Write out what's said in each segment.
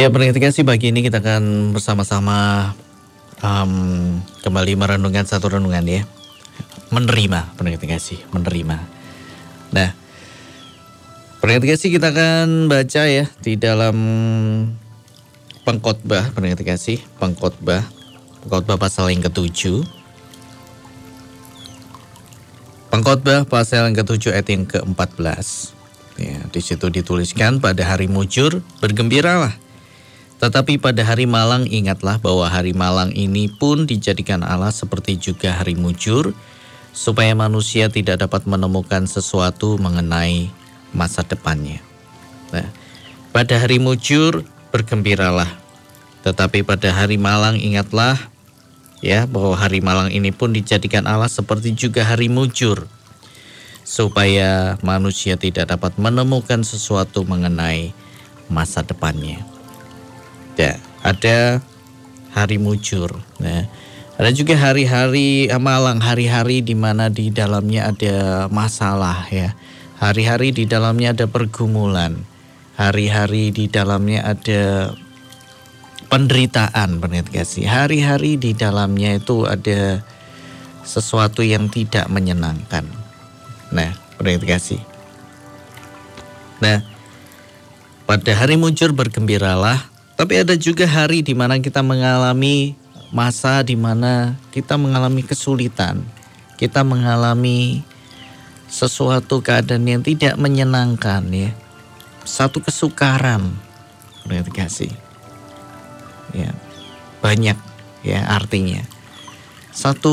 Ya, kasih pagi ini kita akan bersama-sama um, kembali merenungkan satu renungan ya. Menerima, kasih, menerima. Nah, kasih kita akan baca ya di dalam pengkhotbah, kasih, pengkhotbah, pengkhotbah pasal yang ketujuh. Pengkhotbah pasal yang ketujuh ayat yang ke-14. Ya, di situ dituliskan pada hari mujur bergembiralah tetapi pada hari malang ingatlah bahwa hari malang ini pun dijadikan Allah seperti juga hari mujur, supaya manusia tidak dapat menemukan sesuatu mengenai masa depannya. Nah, pada hari mujur bergembiralah, tetapi pada hari malang ingatlah ya bahwa hari malang ini pun dijadikan Allah seperti juga hari mujur, supaya manusia tidak dapat menemukan sesuatu mengenai masa depannya ada. Ada hari mujur nah ada juga hari-hari malang hari-hari di mana di dalamnya ada masalah ya. Hari-hari di dalamnya ada pergumulan. Hari-hari di dalamnya ada penderitaan kasih hari-hari di dalamnya itu ada sesuatu yang tidak menyenangkan. Nah kasih nah pada hari mujur bergembiralah tapi ada juga hari di mana kita mengalami masa di mana kita mengalami kesulitan, kita mengalami sesuatu keadaan yang tidak menyenangkan ya. Satu kesukaran. Berarti kasih. Ya. Banyak ya artinya. Satu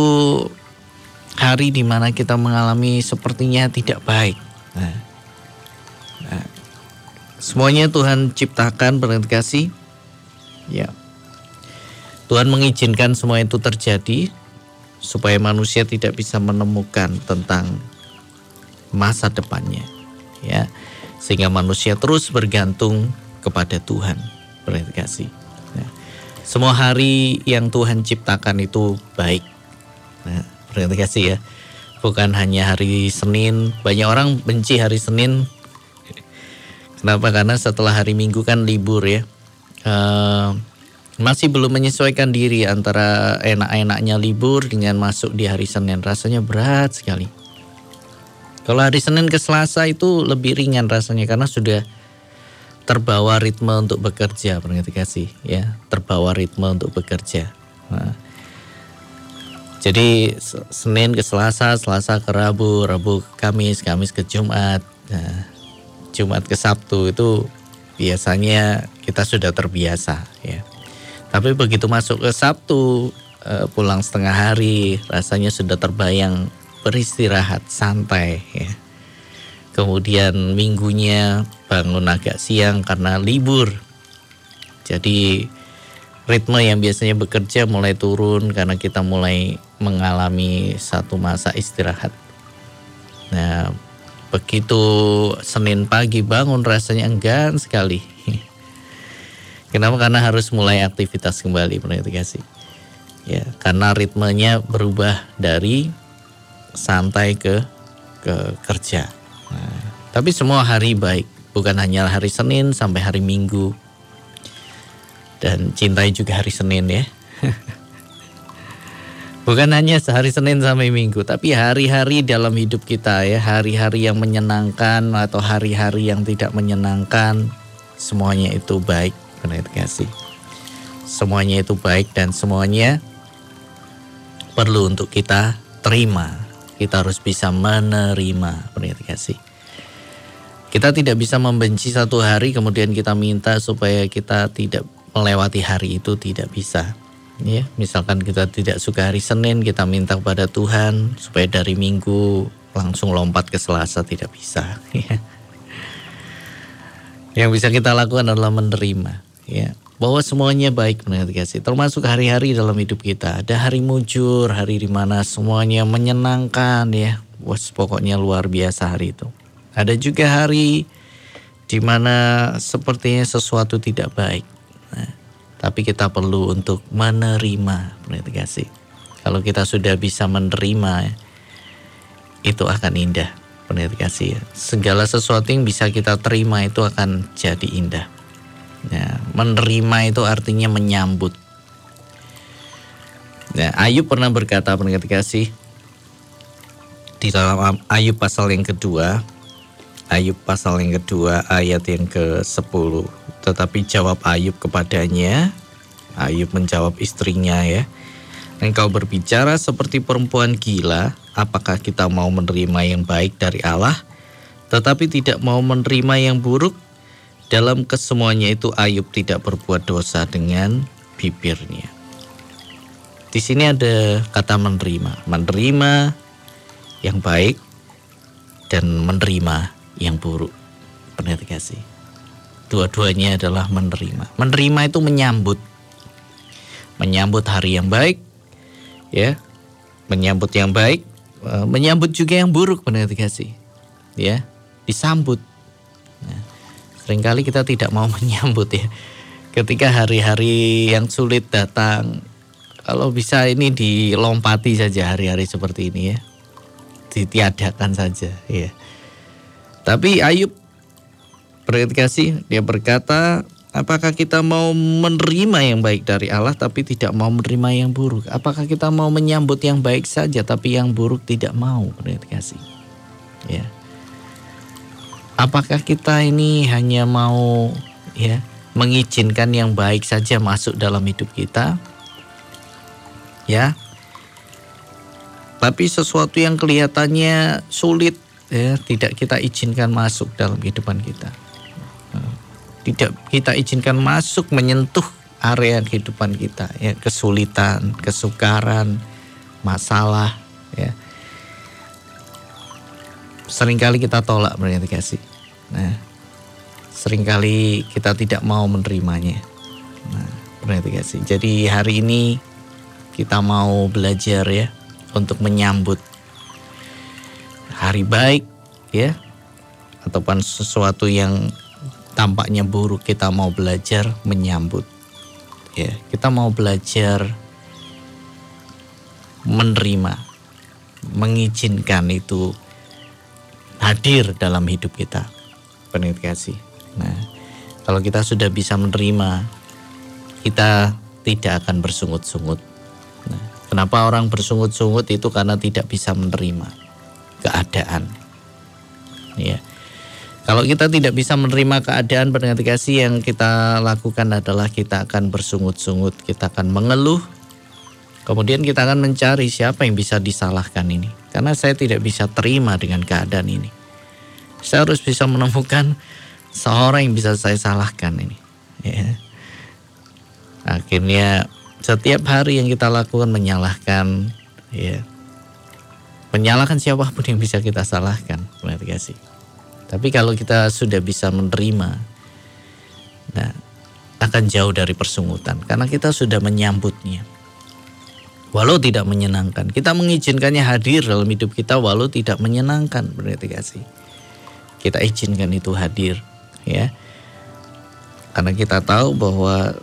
hari di mana kita mengalami sepertinya tidak baik. Nah, nah, semuanya Tuhan ciptakan berarti kasih Ya. Tuhan mengizinkan semua itu terjadi supaya manusia tidak bisa menemukan tentang masa depannya. Ya. Sehingga manusia terus bergantung kepada Tuhan. Berarti kasih. Nah, semua hari yang Tuhan ciptakan itu baik. Nah, kasih ya. Bukan hanya hari Senin. Banyak orang benci hari Senin. Kenapa? Karena setelah hari Minggu kan libur ya uh, masih belum menyesuaikan diri antara enak-enaknya libur dengan masuk di hari Senin. Rasanya berat sekali. Kalau hari Senin ke Selasa itu lebih ringan rasanya karena sudah terbawa ritme untuk bekerja, pengerti kasih ya, terbawa ritme untuk bekerja. Nah, jadi Senin ke Selasa, Selasa ke Rabu, Rabu ke Kamis, Kamis ke Jumat, nah, Jumat ke Sabtu itu biasanya kita sudah terbiasa ya. Tapi begitu masuk ke Sabtu eh, pulang setengah hari rasanya sudah terbayang beristirahat santai ya. Kemudian minggunya bangun agak siang karena libur. Jadi ritme yang biasanya bekerja mulai turun karena kita mulai mengalami satu masa istirahat. Nah, Begitu Senin pagi bangun rasanya enggan sekali. Kenapa? Karena harus mulai aktivitas kembali kasih. Ya, karena ritmenya berubah dari santai ke ke kerja. Nah, tapi semua hari baik, bukan hanya hari Senin sampai hari Minggu. Dan cintai juga hari Senin ya. Bukan hanya sehari Senin sampai Minggu, tapi hari-hari dalam hidup kita ya, hari-hari yang menyenangkan atau hari-hari yang tidak menyenangkan, semuanya itu baik, benar kasih. Semuanya itu baik dan semuanya perlu untuk kita terima. Kita harus bisa menerima, benar kasih. Kita tidak bisa membenci satu hari kemudian kita minta supaya kita tidak melewati hari itu tidak bisa ya misalkan kita tidak suka hari Senin kita minta kepada Tuhan supaya dari Minggu langsung lompat ke Selasa tidak bisa ya. yang bisa kita lakukan adalah menerima ya bahwa semuanya baik menurut kasih termasuk hari-hari dalam hidup kita ada hari mujur hari di mana semuanya menyenangkan ya was pokoknya luar biasa hari itu ada juga hari di mana sepertinya sesuatu tidak baik nah, tapi kita perlu untuk menerima, berarti kasih. Kalau kita sudah bisa menerima, itu akan indah, berarti kasih. Segala sesuatu yang bisa kita terima itu akan jadi indah. Ya, menerima itu artinya menyambut. Ya, Ayub pernah berkata pendengar kasih di dalam Ayub pasal yang kedua, Ayub pasal yang kedua ayat yang ke-10. Tetapi jawab Ayub kepadanya, Ayub menjawab istrinya ya. Engkau berbicara seperti perempuan gila, apakah kita mau menerima yang baik dari Allah, tetapi tidak mau menerima yang buruk? Dalam kesemuanya itu Ayub tidak berbuat dosa dengan bibirnya. Di sini ada kata menerima, menerima yang baik dan menerima yang buruk. Pernah dikasih. Dua-duanya adalah menerima. Menerima itu menyambut. Menyambut hari yang baik, ya. Menyambut yang baik, eh, menyambut juga yang buruk pernah dikasih. Ya, disambut Seringkali kita tidak mau menyambut ya. Ketika hari-hari yang sulit datang, kalau bisa ini dilompati saja hari-hari seperti ini ya. Ditiadakan saja ya. Tapi Ayub sih dia berkata, apakah kita mau menerima yang baik dari Allah tapi tidak mau menerima yang buruk? Apakah kita mau menyambut yang baik saja tapi yang buruk tidak mau? kasih Ya. Apakah kita ini hanya mau ya mengizinkan yang baik saja masuk dalam hidup kita? Ya. Tapi sesuatu yang kelihatannya sulit ya tidak kita izinkan masuk dalam kehidupan kita. Tidak kita izinkan masuk menyentuh area kehidupan kita ya kesulitan, kesukaran, masalah ya sering kali kita tolak berarti kasih. Nah, sering kali kita tidak mau menerimanya. Nah, kasih. Jadi hari ini kita mau belajar ya untuk menyambut hari baik ya ataupun sesuatu yang tampaknya buruk kita mau belajar menyambut ya kita mau belajar menerima mengizinkan itu hadir dalam hidup kita. Penetrasi. Nah, kalau kita sudah bisa menerima, kita tidak akan bersungut-sungut. Nah, kenapa orang bersungut-sungut itu karena tidak bisa menerima keadaan. Ya. Kalau kita tidak bisa menerima keadaan pendengar kasih yang kita lakukan adalah kita akan bersungut-sungut, kita akan mengeluh, kemudian kita akan mencari siapa yang bisa disalahkan ini. Karena saya tidak bisa terima dengan keadaan ini. Saya harus bisa menemukan seorang yang bisa saya salahkan ini. Ya. Akhirnya setiap hari yang kita lakukan menyalahkan, ya, menyalahkan siapa pun yang bisa kita salahkan, kasih. Tapi kalau kita sudah bisa menerima, nah akan jauh dari persungutan karena kita sudah menyambutnya walau tidak menyenangkan. Kita mengizinkannya hadir dalam hidup kita walau tidak menyenangkan berarti kasih. Kita izinkan itu hadir ya. Karena kita tahu bahwa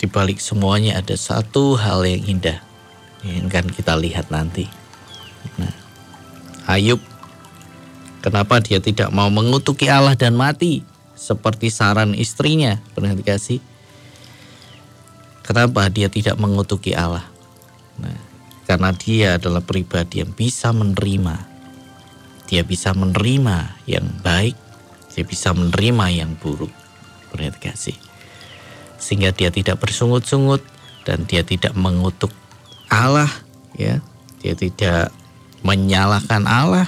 di balik semuanya ada satu hal yang indah yang akan kita lihat nanti. Nah, Ayub kenapa dia tidak mau mengutuki Allah dan mati seperti saran istrinya pernah dikasih? Kenapa dia tidak mengutuki Allah? Nah, karena dia adalah pribadi yang bisa menerima. Dia bisa menerima yang baik, dia bisa menerima yang buruk. Perhati kasih. Sehingga dia tidak bersungut-sungut dan dia tidak mengutuk Allah, ya. Dia tidak menyalahkan Allah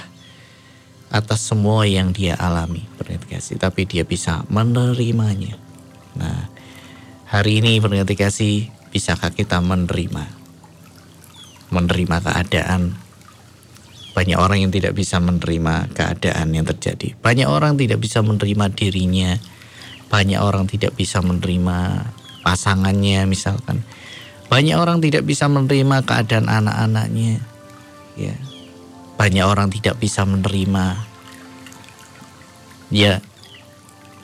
atas semua yang dia alami, perhati kasih, tapi dia bisa menerimanya. Nah, hari ini perhati kasih, bisakah kita menerima? menerima keadaan. Banyak orang yang tidak bisa menerima keadaan yang terjadi. Banyak orang tidak bisa menerima dirinya. Banyak orang tidak bisa menerima pasangannya misalkan. Banyak orang tidak bisa menerima keadaan anak-anaknya. Ya. Banyak orang tidak bisa menerima ya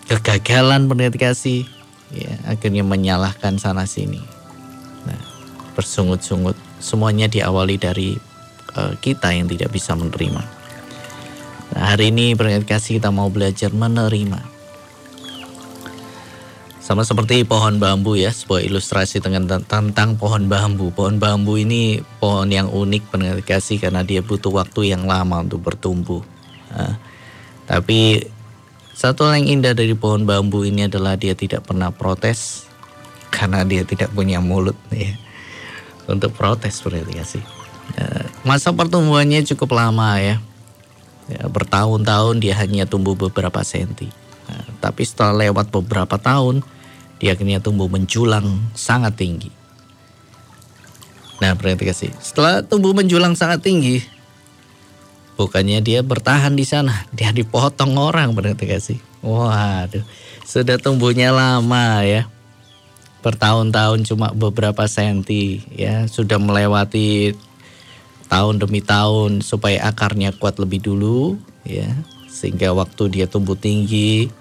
kegagalan kasih ya akhirnya menyalahkan sana sini. Nah, bersungut-sungut semuanya diawali dari uh, kita yang tidak bisa menerima. Nah, hari ini berkat kasih kita mau belajar menerima. Sama seperti pohon bambu ya, sebuah ilustrasi dengan tentang pohon bambu. Pohon bambu ini pohon yang unik pendengar kasih karena dia butuh waktu yang lama untuk bertumbuh. Nah, tapi satu yang indah dari pohon bambu ini adalah dia tidak pernah protes karena dia tidak punya mulut ya. Untuk protes berarti kasih. Masa pertumbuhannya cukup lama ya. ya bertahun-tahun dia hanya tumbuh beberapa senti. Nah, tapi setelah lewat beberapa tahun, dia akhirnya tumbuh menjulang sangat tinggi. Nah, berarti kasih. Setelah tumbuh menjulang sangat tinggi, bukannya dia bertahan di sana, dia dipotong orang berarti kasih. Waduh, sudah tumbuhnya lama ya. Bertahun-tahun cuma beberapa senti ya, sudah melewati tahun demi tahun supaya akarnya kuat lebih dulu ya, sehingga waktu dia tumbuh tinggi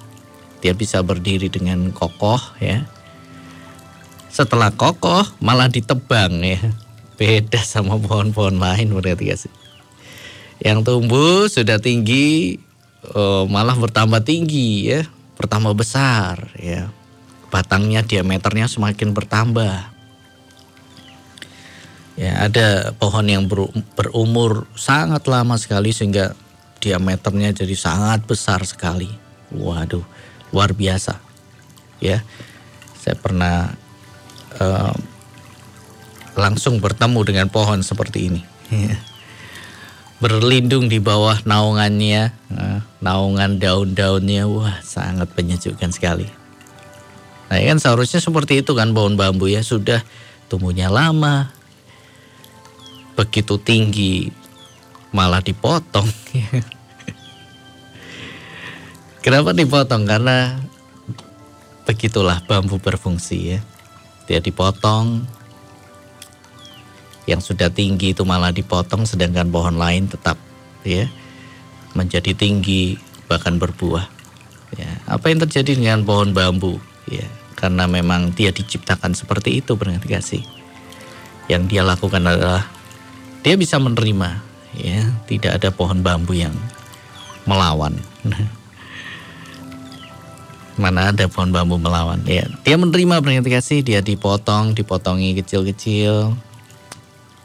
dia bisa berdiri dengan kokoh ya. Setelah kokoh malah ditebang ya. Beda sama pohon-pohon lain berarti guys. Yang tumbuh sudah tinggi oh, malah bertambah tinggi ya, bertambah besar ya. Batangnya diameternya semakin bertambah. Ya, ada pohon yang berumur sangat lama sekali sehingga diameternya jadi sangat besar sekali. Waduh, luar biasa. Ya saya pernah uh, langsung bertemu dengan pohon seperti ini. Ya. berlindung di bawah naungannya uh, naungan daun-daunnya. Wah sangat menyejukkan sekali. Nah ya kan seharusnya seperti itu kan pohon bambu ya. Sudah tumbuhnya lama begitu tinggi malah dipotong Kenapa dipotong? Karena begitulah bambu berfungsi ya. Dia dipotong, yang sudah tinggi itu malah dipotong, sedangkan pohon lain tetap ya menjadi tinggi bahkan berbuah. Ya, apa yang terjadi dengan pohon bambu? Ya, karena memang dia diciptakan seperti itu berarti kasih. Yang dia lakukan adalah dia bisa menerima, ya, tidak ada pohon bambu yang melawan. mana ada pohon bambu melawan ya. Dia menerima berarti kasih dia dipotong dipotongi kecil-kecil.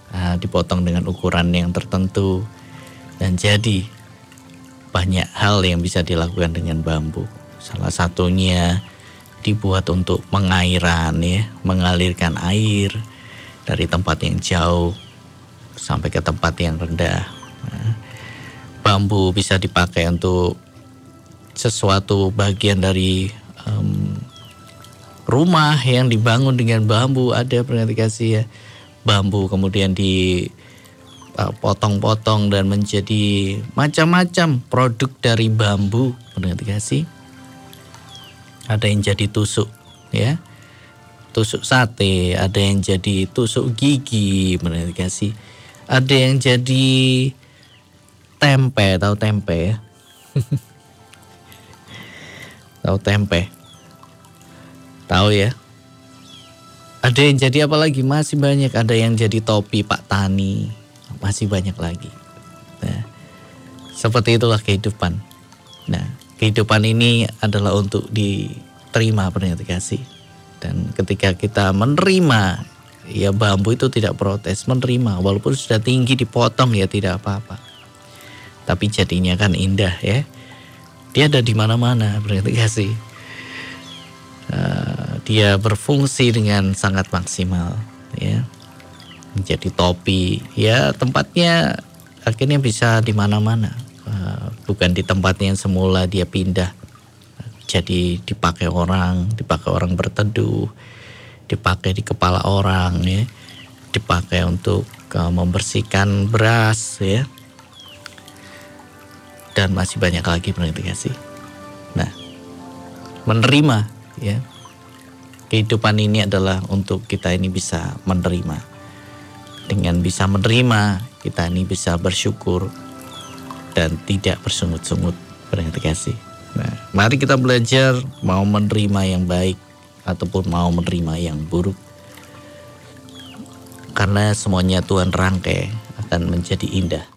Nah, dipotong dengan ukuran yang tertentu. Dan jadi banyak hal yang bisa dilakukan dengan bambu. Salah satunya dibuat untuk mengairan ya. Mengalirkan air dari tempat yang jauh sampai ke tempat yang rendah. Nah, bambu bisa dipakai untuk sesuatu bagian dari um, rumah yang dibangun dengan bambu. Ada pernah dikasih ya bambu kemudian di uh, potong-potong dan menjadi macam-macam produk dari bambu. Pernah dikasih? Ada yang jadi tusuk ya. Tusuk sate ada yang jadi tusuk gigi. Pernah dikasih ada yang jadi tempe tahu tempe ya Tahu tempe? Tahu ya? Ada yang jadi apa lagi? Masih banyak. Ada yang jadi topi Pak Tani. Masih banyak lagi. Nah, seperti itulah kehidupan. Nah, kehidupan ini adalah untuk diterima ternyata kasih. Dan ketika kita menerima, ya bambu itu tidak protes, menerima. Walaupun sudah tinggi dipotong ya tidak apa-apa. Tapi jadinya kan indah ya dia ada di mana-mana berarti kasih. Uh, dia berfungsi dengan sangat maksimal ya menjadi topi ya tempatnya akhirnya bisa di mana-mana uh, bukan di tempatnya yang semula dia pindah jadi dipakai orang dipakai orang berteduh dipakai di kepala orang ya dipakai untuk uh, membersihkan beras ya dan masih banyak lagi kasih. Nah, menerima ya. Kehidupan ini adalah untuk kita ini bisa menerima. Dengan bisa menerima, kita ini bisa bersyukur dan tidak bersungut-sungut kasih. Nah, mari kita belajar mau menerima yang baik ataupun mau menerima yang buruk. Karena semuanya Tuhan rangkai akan menjadi indah.